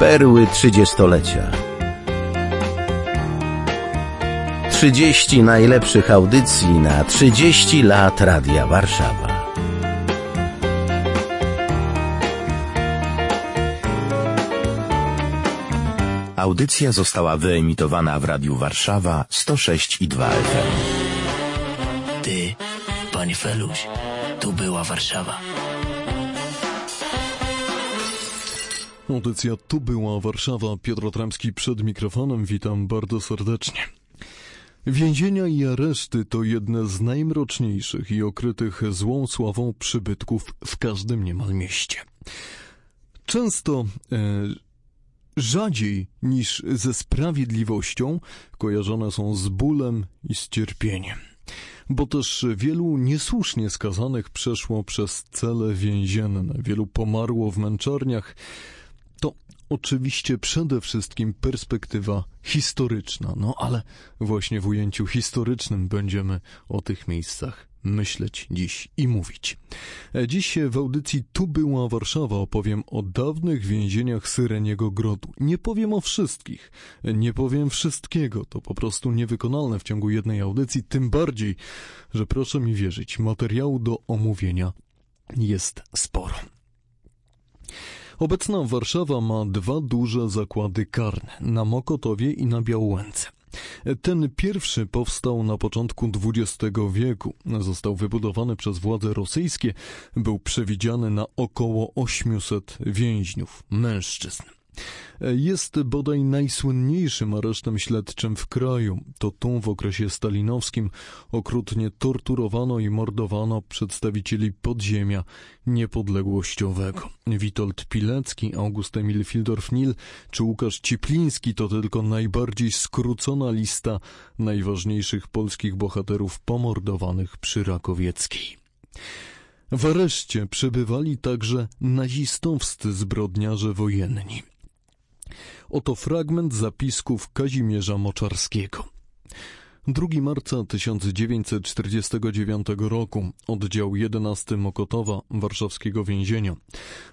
Perły trzydziestolecia. 30 najlepszych audycji na 30 lat Radia Warszawa. Audycja została wyemitowana w Radiu Warszawa 106 i 2 FM. Ty, panie Feluś, tu była Warszawa. Audycja Tu była Warszawa. Piotr Tramski przed mikrofonem. Witam bardzo serdecznie. Więzienia i areszty to jedne z najmroczniejszych i okrytych złą sławą przybytków w każdym niemal mieście. Często e, rzadziej niż ze sprawiedliwością kojarzone są z bólem i z cierpieniem. Bo też wielu niesłusznie skazanych przeszło przez cele więzienne, wielu pomarło w męczarniach, to oczywiście przede wszystkim perspektywa historyczna, no ale właśnie w ujęciu historycznym będziemy o tych miejscach myśleć dziś i mówić. E, Dziś w audycji Tu była Warszawa opowiem o dawnych więzieniach Syreniego Grodu. Nie powiem o wszystkich, e, nie powiem wszystkiego, to po prostu niewykonalne w ciągu jednej audycji, tym bardziej, że proszę mi wierzyć, materiału do omówienia jest sporo. Obecna Warszawa ma dwa duże zakłady karne na Mokotowie i na Białęce. Ten pierwszy powstał na początku XX wieku. Został wybudowany przez władze rosyjskie. Był przewidziany na około 800 więźniów, mężczyzn. Jest bodaj najsłynniejszym aresztem śledczym w kraju. To tu w okresie stalinowskim okrutnie torturowano i mordowano przedstawicieli podziemia niepodległościowego. Witold Pilecki, August Emil Fildorf-Nil czy Łukasz Cipliński to tylko najbardziej skrócona lista najważniejszych polskich bohaterów pomordowanych przy Rakowieckiej. W areszcie przebywali także nazistowscy zbrodniarze wojenni. Oto fragment zapisków Kazimierza Moczarskiego. 2 marca 1949 roku, oddział 11 Mokotowa, warszawskiego więzienia.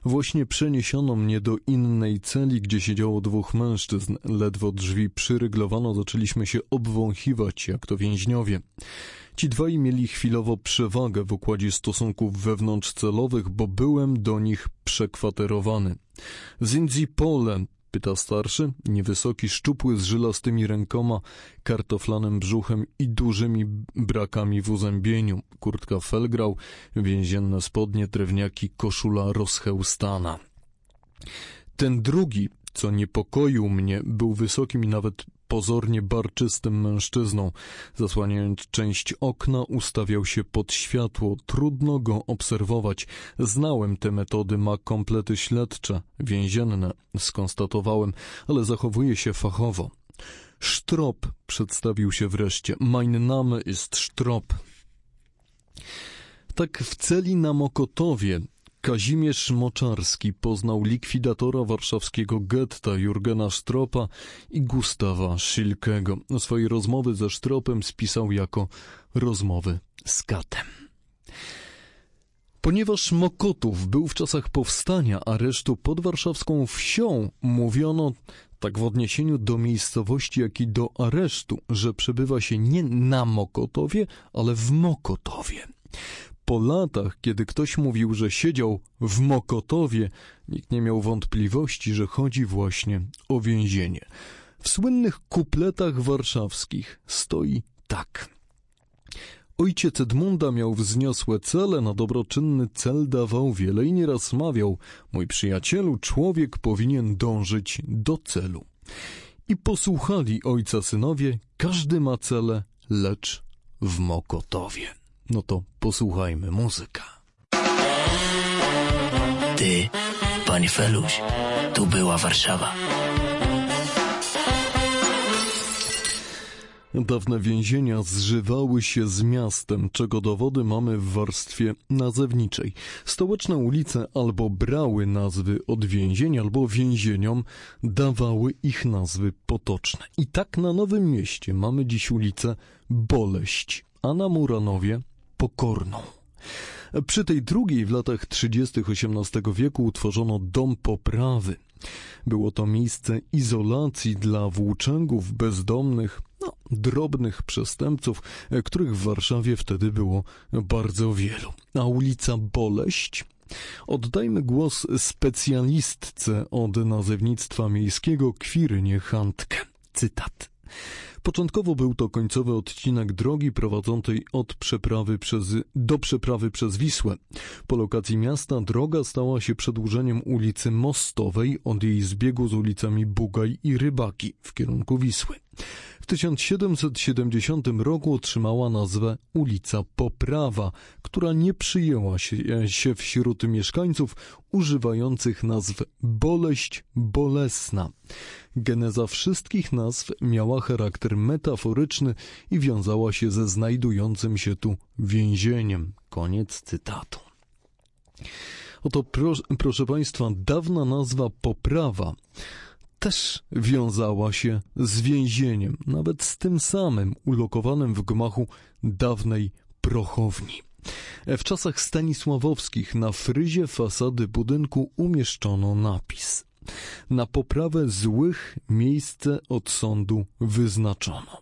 Właśnie przeniesiono mnie do innej celi, gdzie siedziało dwóch mężczyzn. Ledwo drzwi przyryglowano, zaczęliśmy się obwąchiwać, jak to więźniowie. Ci dwaj mieli chwilowo przewagę w układzie stosunków wewnątrzcelowych, bo byłem do nich przekwaterowany. Zinzi Pole, pyta starszy, niewysoki, szczupły, z żylastymi rękoma, kartoflanym brzuchem i dużymi brakami w uzębieniu. Kurtka felgrał, więzienne spodnie, drewniaki, koszula rozchełstana. Ten drugi, co niepokoił mnie, był wysokim i nawet pozornie barczystym mężczyzną. Zasłaniając część okna, ustawiał się pod światło. Trudno go obserwować. Znałem te metody, ma komplety śledcze, więzienne, skonstatowałem, ale zachowuje się fachowo. Sztrop przedstawił się wreszcie. Mein Name ist Sztrop. Tak w celi na Mokotowie Kazimierz Moczarski poznał likwidatora warszawskiego getta Jurgena Stropa i Gustawa Szilkego. Swoje rozmowy ze Stropem spisał jako rozmowy z katem. Ponieważ Mokotów był w czasach powstania aresztu pod warszawską wsią, mówiono tak w odniesieniu do miejscowości, jak i do aresztu, że przebywa się nie na Mokotowie, ale w Mokotowie. Po latach, kiedy ktoś mówił, że siedział w Mokotowie, nikt nie miał wątpliwości, że chodzi właśnie o więzienie. W słynnych kupletach warszawskich stoi tak. Ojciec Edmunda miał wzniosłe cele, na dobroczynny cel dawał wiele i nieraz mawiał, mój przyjacielu, człowiek powinien dążyć do celu. I posłuchali ojca synowie, każdy ma cele, lecz w Mokotowie. No to posłuchajmy muzyka. Ty, panie Feluś, tu była Warszawa. Dawne więzienia zżywały się z miastem, czego dowody mamy w warstwie nazewniczej. Stołeczne ulice albo brały nazwy od więzień, albo więzieniom dawały ich nazwy potoczne. I tak na Nowym Mieście mamy dziś ulicę Boleść, a na Muranowie Pokorną. Przy tej drugiej w latach 30. XVIII wieku utworzono Dom Poprawy. Było to miejsce izolacji dla włóczęgów, bezdomnych, no, drobnych przestępców, których w Warszawie wtedy było bardzo wielu. A ulica Boleść Oddajmy głos specjalistce od nazewnictwa miejskiego Kwirynie Handke. Cytat. Początkowo był to końcowy odcinek drogi prowadzącej od przeprawy przez, do przeprawy przez Wisłę. Po lokacji miasta droga stała się przedłużeniem ulicy Mostowej od jej zbiegu z ulicami Bugaj i Rybaki w kierunku Wisły. W 1770 roku otrzymała nazwę ulica Poprawa, która nie przyjęła się, się wśród mieszkańców używających nazw Boleść Bolesna. Geneza wszystkich nazw miała charakter metaforyczny i wiązała się ze znajdującym się tu więzieniem. Koniec cytatu. Oto, pro, proszę Państwa, dawna nazwa Poprawa też wiązała się z więzieniem, nawet z tym samym ulokowanym w gmachu dawnej prochowni. W czasach stanisławowskich na fryzie fasady budynku umieszczono napis Na poprawę złych miejsce od sądu wyznaczono.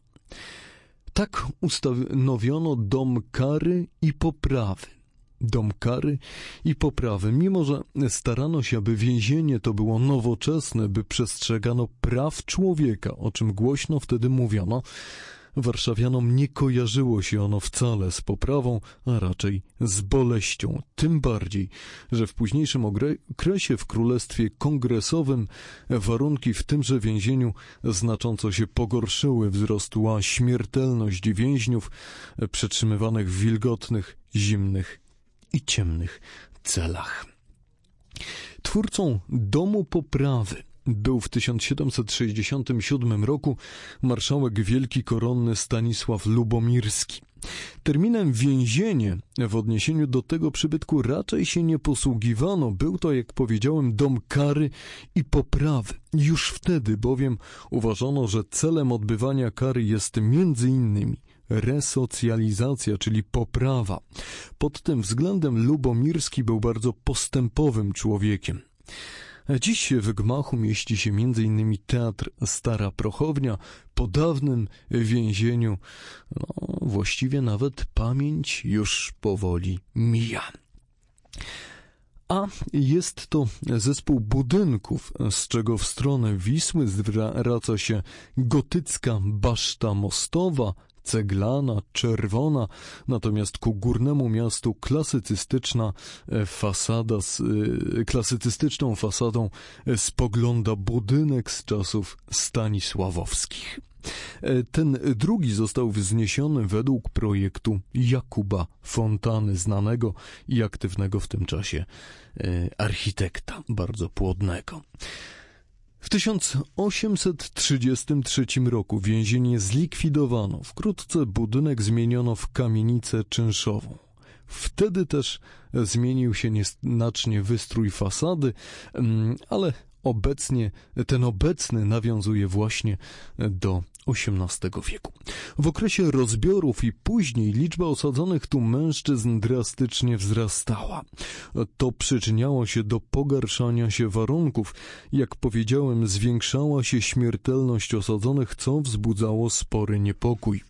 Tak ustanowiono dom kary i poprawy dom kary i poprawy, mimo że starano się, aby więzienie to było nowoczesne, by przestrzegano praw człowieka, o czym głośno wtedy mówiono, Warszawianom nie kojarzyło się ono wcale z poprawą, a raczej z boleścią. Tym bardziej, że w późniejszym okresie w Królestwie Kongresowym warunki w tymże więzieniu znacząco się pogorszyły, wzrosła śmiertelność więźniów przetrzymywanych w wilgotnych, zimnych i ciemnych celach. Twórcą Domu Poprawy był w 1767 roku marszałek wielki koronny Stanisław Lubomirski. Terminem więzienie w odniesieniu do tego przybytku raczej się nie posługiwano. Był to, jak powiedziałem, dom kary i poprawy. Już wtedy bowiem uważano, że celem odbywania kary jest między innymi resocjalizacja, czyli poprawa. Pod tym względem Lubomirski był bardzo postępowym człowiekiem. Dziś w gmachu mieści się m.in. teatr Stara Prochownia, po dawnym więzieniu, no, właściwie nawet pamięć już powoli mija. A jest to zespół budynków, z czego w stronę Wisły zwraca się gotycka baszta mostowa, ceglana, czerwona, natomiast ku górnemu miastu klasycystyczna e, fasada, z, e, klasycystyczną fasadą e, spogląda budynek z czasów Stanisławowskich. Ten drugi został wzniesiony według projektu Jakuba Fontany, znanego i aktywnego w tym czasie architekta, bardzo płodnego. W 1833 roku więzienie zlikwidowano, wkrótce budynek zmieniono w kamienicę czynszową. Wtedy też zmienił się nieznacznie wystrój fasady, mm, ale obecnie, ten obecny nawiązuje właśnie do XVIII wieku. W okresie rozbiorów i później liczba osadzonych tu mężczyzn drastycznie wzrastała. To przyczyniało się do pogarszania się warunków. Jak powiedziałem, zwiększała się śmiertelność osadzonych, co wzbudzało spory niepokój.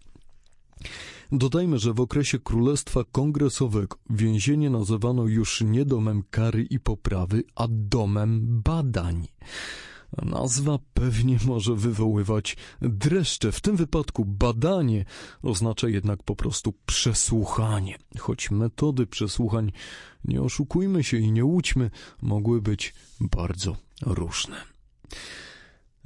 Dodajmy, że w okresie Królestwa Kongresowego więzienie nazywano już nie domem kary i poprawy, a domem badań. Nazwa pewnie może wywoływać dreszcze. W tym wypadku badanie oznacza jednak po prostu przesłuchanie. Choć metody przesłuchań, nie oszukujmy się i nie łudźmy, mogły być bardzo różne.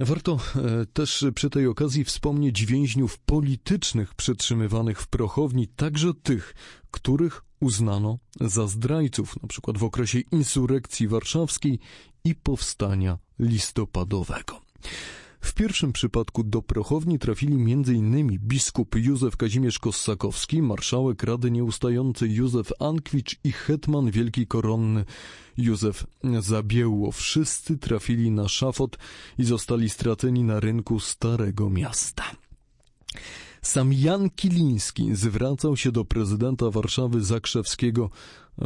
Warto e, też przy tej okazji wspomnieć więźniów politycznych przetrzymywanych w prochowni, także tych, których uznano za zdrajców, np. w okresie insurekcji warszawskiej i powstania listopadowego. W pierwszym przypadku do prochowni trafili m.in. biskup Józef Kazimierz Kossakowski, marszałek Rady Nieustający Józef Ankwicz i hetman wielki koronny Józef Zabiełło. Wszyscy trafili na szafot i zostali straceni na rynku Starego Miasta. Sam Jan Kiliński zwracał się do prezydenta Warszawy Zakrzewskiego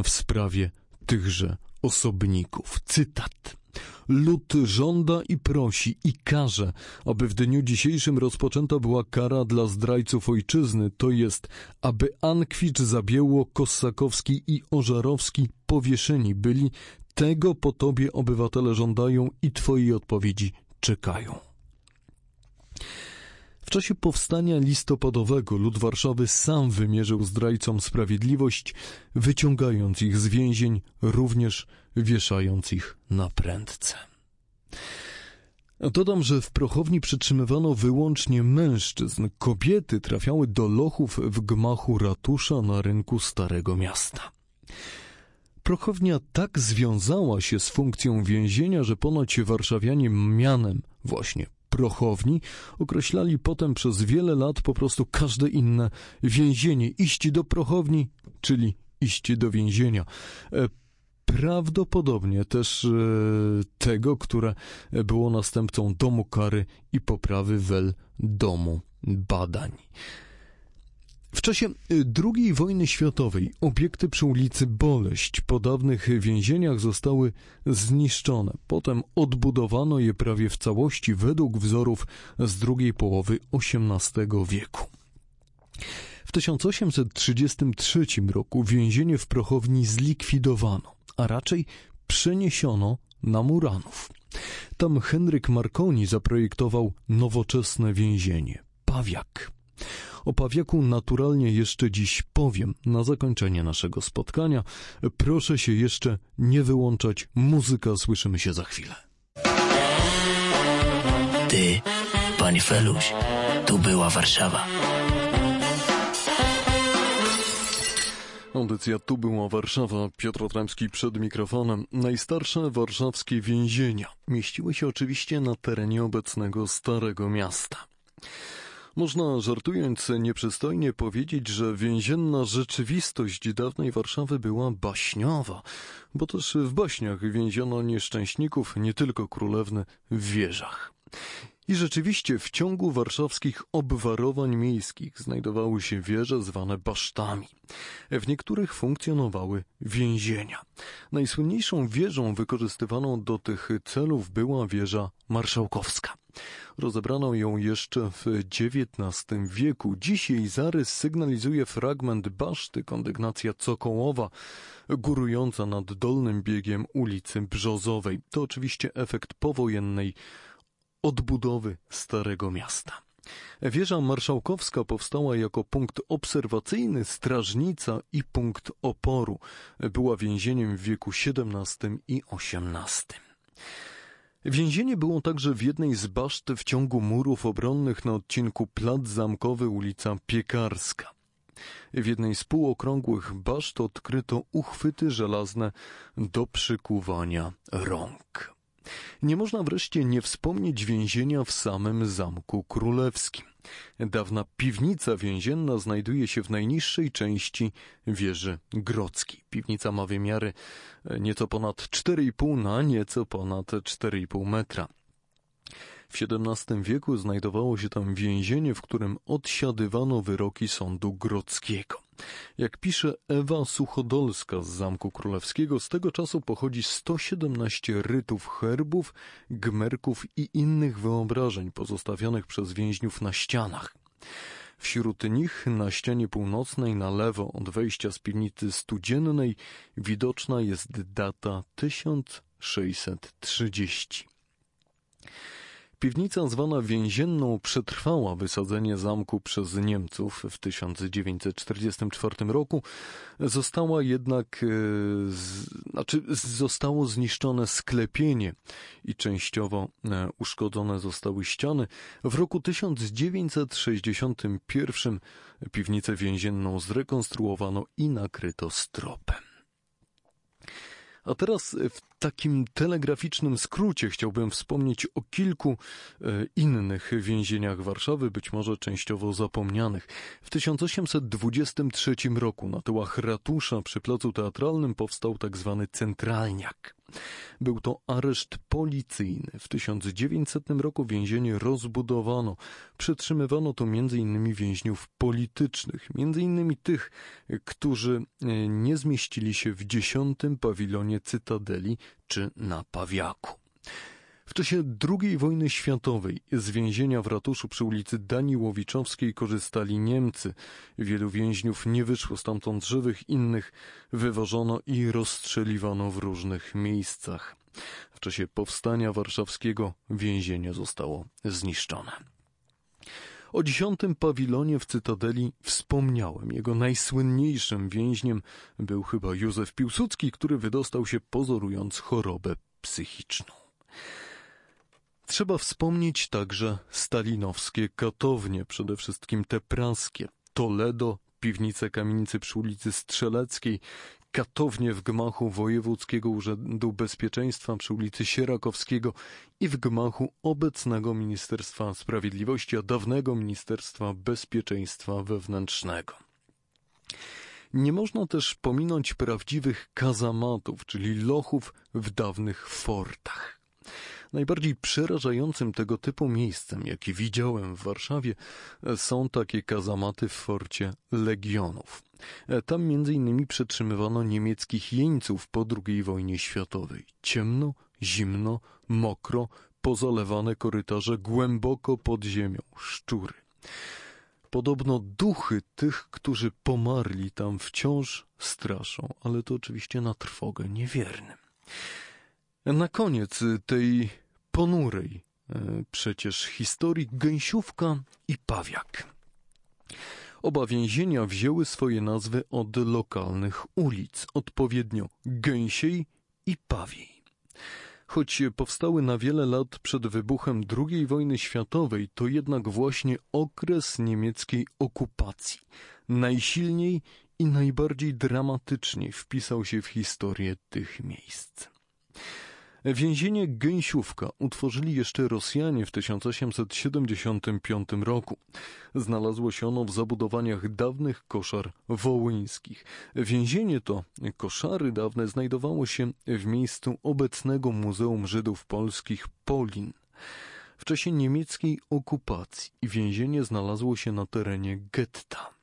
w sprawie tychże osobników. Cytat. Lud żąda i prosi i każe, aby w dniu dzisiejszym rozpoczęta była kara dla zdrajców ojczyzny, to jest, aby Ankwicz, Zabieło, Kossakowski i Ożarowski powieszeni byli. Tego po tobie obywatele żądają i twojej odpowiedzi czekają. W czasie powstania listopadowego lud Warszawy sam wymierzył zdrajcom sprawiedliwość, wyciągając ich z więzień, również wieszając ich na prędce. Dodam, że w prochowni przytrzymywano wyłącznie mężczyzn. Kobiety trafiały do lochów w gmachu ratusza na rynku Starego Miasta. Prochownia tak związała się z funkcją więzienia, że ponoć warszawianie mianem właśnie prochowni określali potem przez wiele lat po prostu każde inne więzienie. Iść do prochowni, czyli iść do więzienia. E, prawdopodobnie też e, tego, które było następcą domu kary i poprawy wel domu badań. W czasie y, II wojny światowej obiekty przy ulicy Boleść po dawnych więzieniach zostały zniszczone. Potem odbudowano je prawie w całości według wzorów z drugiej połowy XVIII wieku. W 1833 roku więzienie w Prochowni zlikwidowano, a raczej przeniesiono na Muranów. Tam Henryk Marconi zaprojektował nowoczesne więzienie Pawiak. O Pawiaku naturalnie jeszcze dziś powiem na zakończenie naszego spotkania. Proszę się jeszcze nie wyłączać. Muzyka słyszymy się za chwilę. Ty, panie Feluś, tu była Warszawa. Audycja Tu była Warszawa. Piotr Otremski przed mikrofonem. Najstarsze warszawskie więzienia mieściły się oczywiście na terenie obecnego Starego Miasta. Można żartując nieprzystojnie powiedzieć, że więzienna rzeczywistość dawnej Warszawy była baśniowa, bo też w baśniach więziono nieszczęśników, nie tylko królewne, w wieżach. I rzeczywiście w ciągu warszawskich obwarowań miejskich znajdowały się wieże zwane basztami. W niektórych funkcjonowały więzienia. Najsłynniejszą wieżą wykorzystywaną do tych celów była wieża marszałkowska. Rozebrano ją jeszcze w XIX wieku. Dzisiaj zarys sygnalizuje fragment baszty kondygnacja cokołowa, górująca nad dolnym biegiem ulicy Brzozowej. To oczywiście efekt powojennej odbudowy Starego Miasta. Wieża marszałkowska powstała jako punkt obserwacyjny, strażnica i punkt oporu. Była więzieniem w wieku XVII i XVIII. Więzienie było także w jednej z baszt w ciągu murów obronnych na odcinku Plac Zamkowy ulica Piekarska. W jednej z półokrągłych baszt odkryto uchwyty żelazne do przykuwania rąk. Nie można wreszcie nie wspomnieć więzienia w samym Zamku Królewskim. Dawna piwnica więzienna znajduje się w najniższej części wieży grodzkiej. Piwnica ma wymiary nieco ponad 4,5 na nieco ponad 4,5 metra. W XVII wieku znajdowało się tam więzienie, w którym odsiadywano wyroki sądu grodzkiego. Jak pisze Ewa Suchodolska z Zamku Królewskiego, z tego czasu pochodzi 117 rytów herbów, gmerków i innych wyobrażeń pozostawionych przez więźniów na ścianach. Wśród nich na ścianie północnej na lewo od wejścia z piwnicy studziennej widoczna jest data 1630. Piwnica zwana więzienną przetrwała wysadzenie zamku przez Niemców w 1944 roku. Została jednak, e, z, znaczy zostało zniszczone sklepienie i częściowo e, uszkodzone zostały ściany. W roku 1961 piwnicę więzienną zrekonstruowano i nakryto stropem. A teraz w takim telegraficznym skrócie chciałbym wspomnieć o kilku e, innych więzieniach Warszawy, być może częściowo zapomnianych. W 1823 roku na tyłach ratusza przy placu teatralnym powstał. Tak centralniak. Był to areszt policyjny. W 1900 roku więzienie rozbudowano. Przetrzymywano to m.in. więźniów politycznych, m.in. tych, którzy e, nie zmieścili się w dziesiątym pawilonie Cytadeli czy na Pawiaku. W czasie II wojny światowej z więzienia w ratuszu przy ulicy Daniłowiczowskiej korzystali Niemcy. Wielu więźniów nie wyszło stamtąd żywych, innych wywożono i rozstrzeliwano w różnych miejscach. W czasie powstania warszawskiego więzienie zostało zniszczone. O dziesiątym pawilonie w Cytadeli wspomniałem. Jego najsłynniejszym więźniem był chyba Józef Piłsudski, który wydostał się pozorując chorobę psychiczną. Trzeba wspomnieć także stalinowskie katownie, przede wszystkim te praskie. Toledo, piwnice kamienicy przy ulicy Strzeleckiej, katownie w gmachu Wojewódzkiego Urzędu Bezpieczeństwa przy ulicy Sierakowskiego i w gmachu obecnego Ministerstwa Sprawiedliwości, a dawnego Ministerstwa Bezpieczeństwa Wewnętrznego. Nie można też pominąć prawdziwych kazamatów, czyli lochów w dawnych fortach. Najbardziej przerażającym tego typu miejscem, jakie widziałem w Warszawie, są takie kazamaty w forcie Legionów. Tam innymi przetrzymywano niemieckich jeńców po II wojnie światowej. Ciemno, zimno, mokro, pozalewane korytarze głęboko pod ziemią, szczury. Podobno duchy tych, którzy pomarli tam wciąż straszą, ale to oczywiście na trwogę niewiernym. Na koniec tej ponurej e, przecież historii gęsiówka i pawiak. Oba więzienia wzięły swoje nazwy od lokalnych ulic, odpowiednio Gęsiej i Pawiej. Choć powstały na wiele lat przed wybuchem II wojny światowej, to jednak właśnie okres niemieckiej okupacji najsilniej i najbardziej dramatycznie wpisał się w historię tych miejsc. Więzienie Gęsiówka utworzyli jeszcze Rosjanie w 1875 roku. Znalazło się ono w zabudowaniach dawnych koszar wołyńskich. Więzienie to, koszary dawne, znajdowało się w miejscu obecnego Muzeum Żydów Polskich Polin. W czasie niemieckiej okupacji więzienie znalazło się na terenie getta.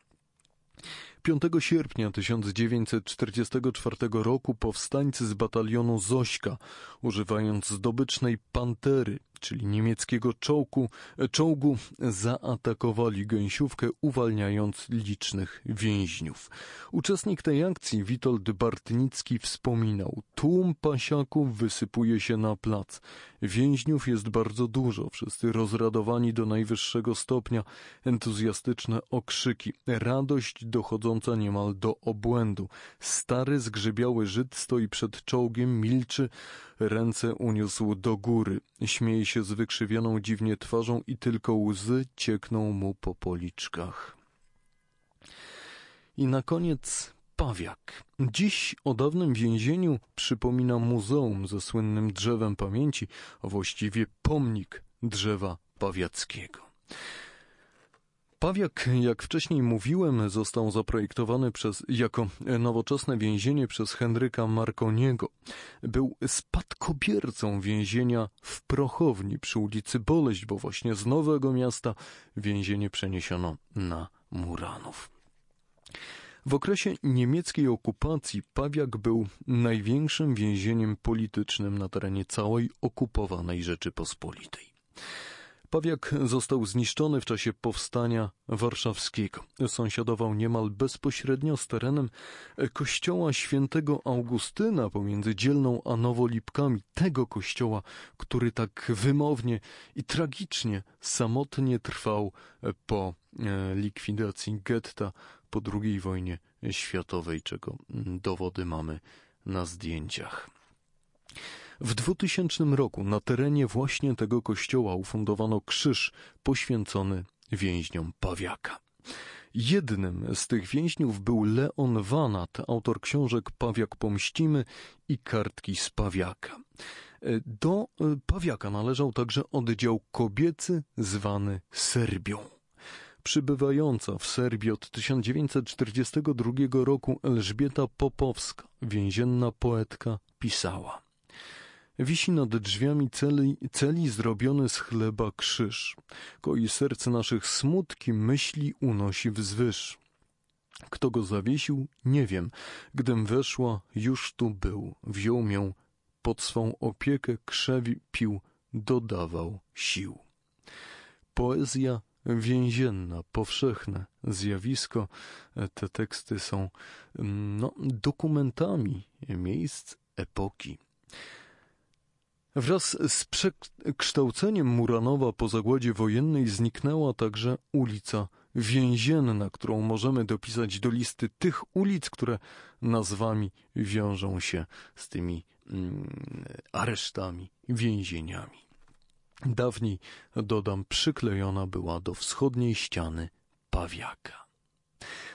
5 sierpnia 1944 roku powstańcy z batalionu Zośka, używając zdobycznej pantery, czyli niemieckiego czołgu, czołgu, zaatakowali gęsiówkę, uwalniając licznych więźniów. Uczestnik tej akcji, Witold Bartnicki, wspominał: Tłum pasiaków wysypuje się na plac. Więźniów jest bardzo dużo, wszyscy rozradowani do najwyższego stopnia, entuzjastyczne okrzyki, radość dochodząca niemal do obłędu. Stary, zgrzybiały Żyd stoi przed czołgiem, milczy, ręce uniósł do góry. Śmieje się z wykrzywioną dziwnie twarzą i tylko łzy ciekną mu po policzkach. I na koniec pawiak. Dziś o dawnym więzieniu przypomina muzeum ze słynnym drzewem pamięci, a właściwie pomnik drzewa pawiackiego. Pawiak, jak wcześniej mówiłem, został zaprojektowany przez, jako nowoczesne więzienie przez Henryka Marconiego. Był spadkobiercą więzienia w Prochowni przy ulicy Boleść, bo właśnie z Nowego Miasta więzienie przeniesiono na Muranów. W okresie niemieckiej okupacji Pawiak był największym więzieniem politycznym na terenie całej okupowanej Rzeczypospolitej. Pawiak został zniszczony w czasie powstania warszawskiego. Sąsiadował niemal bezpośrednio z terenem kościoła świętego Augustyna pomiędzy Dzielną a Nowolipkami, tego kościoła, który tak wymownie i tragicznie samotnie trwał po e, likwidacji getta po II wojnie światowej, czego dowody mamy na zdjęciach. W 2000 roku na terenie właśnie tego kościoła ufundowano krzyż poświęcony więźniom Pawiaka. Jednym z tych więźniów był Leon Wanat, autor książek Pawiak pomścimy i Kartki z Pawiaka. Do Pawiaka należał także oddział kobiecy zwany Serbią. Przybywająca w Serbii od 1942 roku Elżbieta Popowska, więzienna poetka, pisała – Wisi nad drzwiami celi, celi zrobiony z chleba krzyż. Koi serce naszych smutki myśli unosi wzwyż. Kto go zawiesił, nie wiem. Gdym weszła, już tu był. Wziął mię pod swą opiekę, krzewi pił dodawał sił. Poezja więzienna, powszechne zjawisko. Te teksty są no, dokumentami miejsc epoki. Wraz z przekształceniem Muranowa po zagładzie wojennej zniknęła także ulica Więzienna, którą możemy dopisać do listy tych ulic, które nazwami wiążą się z tymi mm, aresztami, więzieniami. Dawniej, dodam, przyklejona była do wschodniej ściany pawiaka.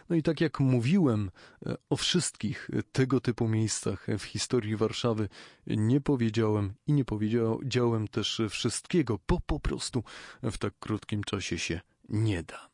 No i tak jak mówiłem e, o wszystkich tego typu miejscach w historii Warszawy, nie powiedziałem i nie powiedziałem też wszystkiego, bo po prostu w tak krótkim czasie się nie da.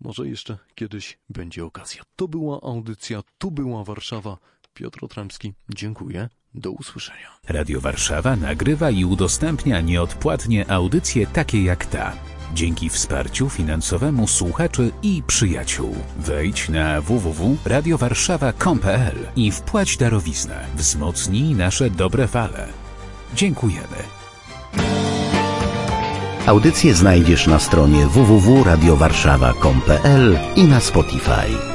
Może jeszcze kiedyś będzie okazja. To była audycja, tu była Warszawa. Piotr Otremski, dziękuję. Do usłyszenia. Radio Warszawa nagrywa i udostępnia nieodpłatnie audycje takie jak ta. Dzięki wsparciu finansowemu słuchaczy i przyjaciół. Wejdź na www.radiowarszawa.com.pl i wpłać darowiznę. Wzmocnij nasze dobre fale. Dziękujemy. Audycje znajdziesz na stronie www.radiowarszawa.com.pl i na Spotify.